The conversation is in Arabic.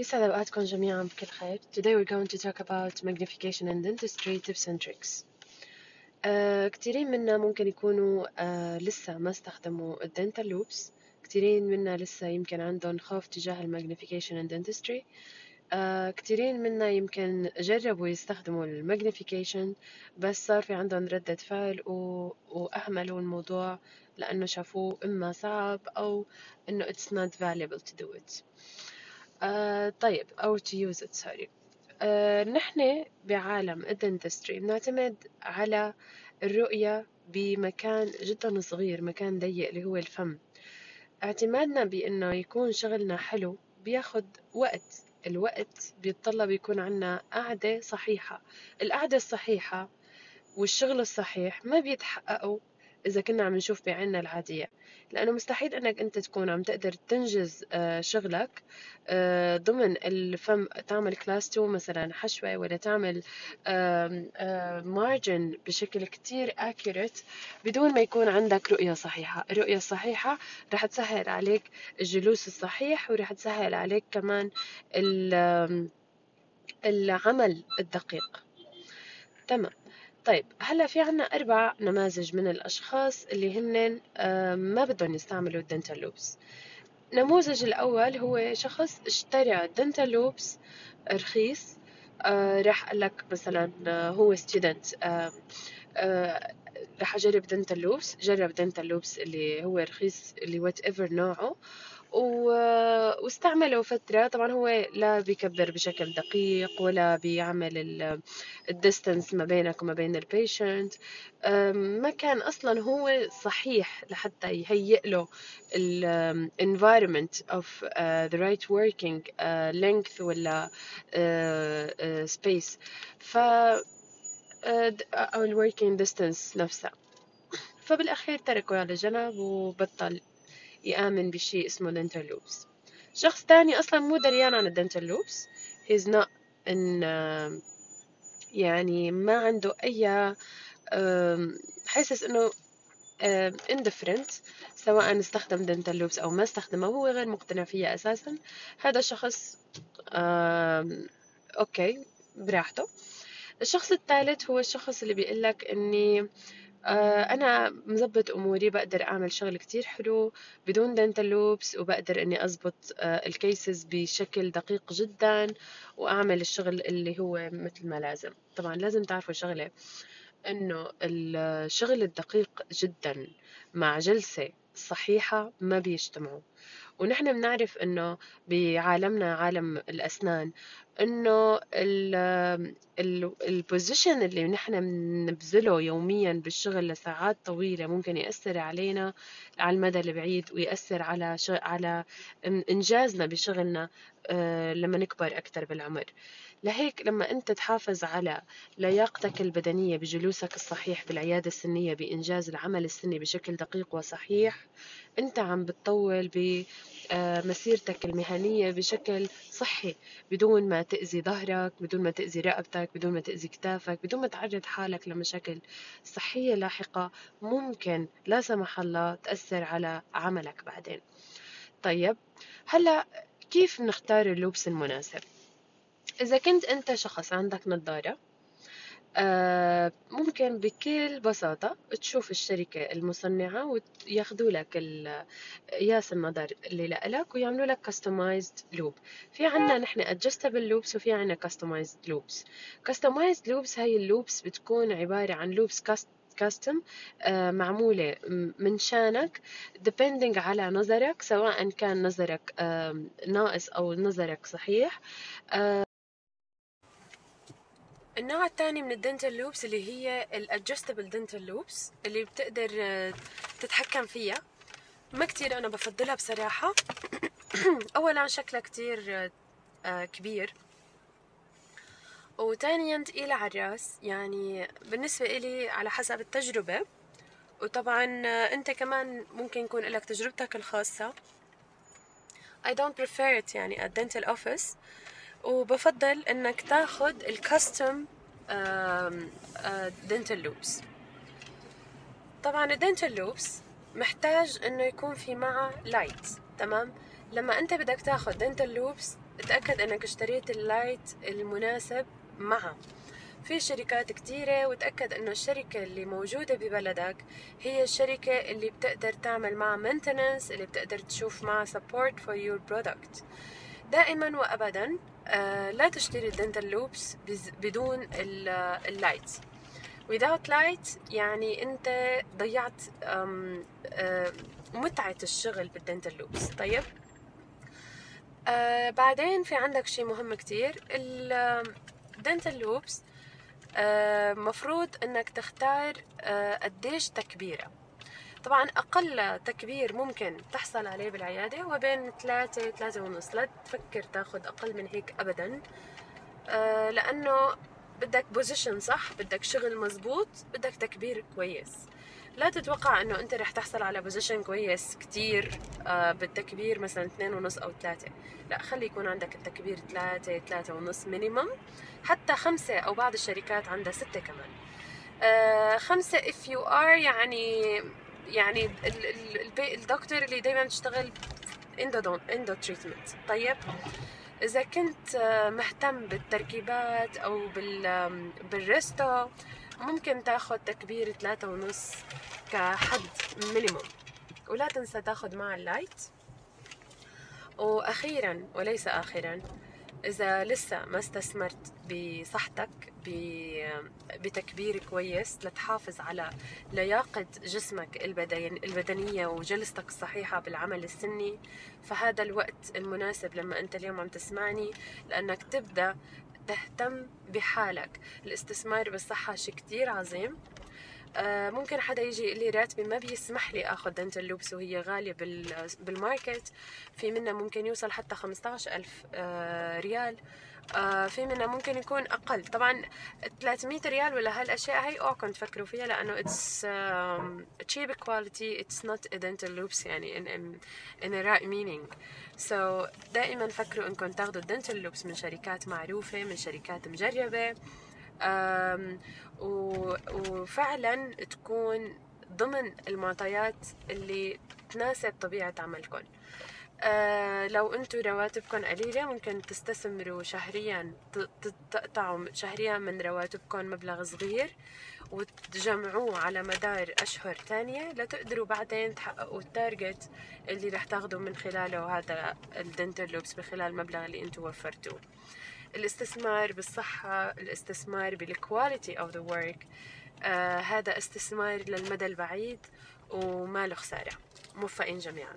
يسعد أوقاتكم جميعا بكل خير. Today we're going to talk about magnification in dentistry tips and tricks. uh, كثيرين منا ممكن يكونوا uh, لسه ما استخدموا ال dental loupes كثيرين منا لسه يمكن عندهم خوف تجاه ال magnification in dentistry uh, كثيرين منا يمكن جربوا يستخدموا ال magnification بس صار في عندهم ردة فعل و... وأهملوا الموضوع لأنه شافوه إما صعب أو إنه it's not valuable to do it. آه طيب أو to use it sorry. آه نحن بعالم الدنتستري بنعتمد على الرؤية بمكان جدا صغير مكان ضيق اللي هو الفم. اعتمادنا بأنه يكون شغلنا حلو بياخد وقت. الوقت بيتطلب يكون عنا قعدة صحيحة. القعدة الصحيحة والشغل الصحيح ما بيتحققوا إذا كنا عم نشوف بعيننا العادية. لأنه مستحيل إنك أنت تكون عم تقدر تنجز آه، شغلك آه، ضمن الفم تعمل كلاس 2 مثلا حشوة ولا تعمل مارجن بشكل كتير accurate بدون ما يكون عندك رؤية صحيحة. الرؤية الصحيحة رح تسهل عليك الجلوس الصحيح ورح تسهل عليك كمان العمل الدقيق. تمام. طيب هلا في عنا أربع نماذج من الأشخاص اللي هن ما بدهم يستعملوا ال dental loupes. النموذج الأول هو شخص اشترى dental loupes رخيص. آه، راح قال لك مثلا آه، هو student آه، راح أجرب dental loupes جرب dental loupes اللي هو رخيص اللي whatever نوعه. واستعمله فترة. طبعا هو لا بيكبر بشكل دقيق ولا بيعمل ال distance ما بينك وما بين ال patient ما كان أصلا هو صحيح لحتى يهيئ له ال environment of uh, the right working uh, length ولا uh, space. ف أو ال working distance نفسها فبالأخير تركه على جنب وبطل يآمن بشيء اسمه loupes شخص تاني أصلا مو دريان عن ال dental loupes he's not in يعني ما عنده أي حاسس إنه indifferent سواء استخدم dental loupes أو ما استخدمه. هو غير مقتنع فيها أساسا. هذا الشخص uh, okay براحته. الشخص الثالث هو الشخص اللي بيقول لك آه، أنا مزبط أموري بقدر أعمل شغل كتير حلو بدون dental loupes وبقدر إني أزبط آه، ال cases بشكل دقيق جدا وأعمل الشغل اللي هو مثل ما لازم. طبعا لازم تعرفوا شغلة إنه الشغل الدقيق جدا مع جلسة صحيحة ما بيجتمعوا. ونحن بنعرف إنه بعالمنا عالم الأسنان إنه البوزيشن اللي نحن بنبذله يوميا بالشغل لساعات طويلة ممكن يأثر علينا على المدى البعيد ويأثر على على إنجازنا بشغلنا آه، لما نكبر أكثر بالعمر. لهيك لما أنت تحافظ على لياقتك البدنية بجلوسك الصحيح بالعيادة السنية بإنجاز العمل السني بشكل دقيق وصحيح أنت عم بتطول بمسيرتك المهنية بشكل صحي بدون ما تأذي ظهرك بدون ما تأذي رقبتك بدون ما تأذي كتافك بدون ما تعرض حالك لمشاكل صحية لاحقة ممكن لا سمح الله تأثر على عملك بعدين. طيب هلا كيف نختار ال loupes المناسب؟ إذا كنت أنت شخص عندك نظارة ممكن بكل بساطة تشوف الشركة المصنعة وياخذوا لك قياس النظر اللي لك ويعملوا لك customized loupe في عنا نحن adjustable loupes وفي عنا customized loupes customized loupes هاي ال loupes بتكون عبارة عن loupes custom آه، معمولة من شانك depending على نظرك سواء كان نظرك ناقص أو نظرك صحيح آه، النوع الثاني من ال dental loupes اللي هي ال adjustable dental loupes اللي بتقدر آه، تتحكم فيها. ما كتير أنا بفضلها بصراحة. اولا شكلها كتير آه، آه، كبير. وثانيا تقيلة على الرأس. يعني بالنسبة إلي على حسب التجربة. وطبعا أنت كمان ممكن يكون لك تجربتك الخاصة. I don't prefer it يعني at dental office. وبفضل إنك تاخد ال custom dental loupes طبعا ال dental loupes محتاج إنه يكون في معه light تمام؟ لما أنت بدك تاخد دنتال لوبس اتأكد إنك اشتريت ال light المناسب معها في شركات كتيرة وتأكد إنه الشركة اللي موجودة ببلدك هي الشركة اللي بتقدر تعمل معها maintenance اللي بتقدر تشوف معها support for your product. دائما وابدا آه لا تشتري ال dental loupes بدون ال light without light يعني أنت ضيعت آه متعة الشغل بال dental loupes. طيب. آه بعدين في عندك شيء مهم كتير. ال dental loupes مفروض إنك تختار قديش تكبيرة. طبعا أقل تكبير ممكن تحصل عليه بالعيادة هو بين ثلاثة ثلاثة ونص. لا تفكر تاخد أقل من هيك أبدا. آه لأنه بدك position صح بدك شغل مزبوط بدك تكبير كويس. لا تتوقع إنه أنت رح تحصل على position كويس كتير آه بالتكبير مثلا اثنين ونص أو ثلاثة لا خلي يكون عندك التكبير ثلاثة ثلاثة ونص minimum حتى خمسة أو بعض الشركات عندها ستة كمان. آه خمسة if you are يعني يعني الدكتور اللي دايما تشتغل endo treatment طيب إذا كنت مهتم بالتركيبات أو بال بال resto ممكن تاخد تكبير ثلاثة ونص كحد minimum ولا تنسى تاخد مع ال light وأخيرا وليس اخرا إذا لسه ما استثمرت بصحتك بتكبير كويس لتحافظ على لياقة جسمك البدنية وجلستك الصحيحة بالعمل السني. فهذا الوقت المناسب لما أنت اليوم عم تسمعني لأنك تبدأ تهتم بحالك. الاستثمار بالصحة شيء كتير عظيم. ممكن حدا يجي يقول لي راتبي ما بيسمح لي اخذ dental loupes وهي غالية بال market. في منها ممكن يوصل حتى 15000 ألف آه، ريال. آه، في منها ممكن يكون أقل. طبعا 300 ريال ولا هالأشياء هي اوعكم تفكروا فيها لأنه it's quality. It's not a dental loupes يعني in a right meaning. So دائما فكروا إنكم تاخذوا ال dental loupes من شركات معروفة من شركات مجربة. وفعلا تكون ضمن المعطيات اللي تناسب طبيعة عملكم آه لو أنتم رواتبكم قليلة ممكن تستثمروا شهريا تقطعوا شهريا من رواتبكم مبلغ صغير وتجمعوه على مدار أشهر تانية لتقدروا بعدين تحققوا ال target اللي رح تاخدوا من خلاله هذا ال dental loupes بخلال المبلغ اللي أنتم وفرتوه. الاستثمار بالصحة الاستثمار بالكواليتي the work. آه هذا استثمار للمدى البعيد وما له خسارة موفقين جميعاً.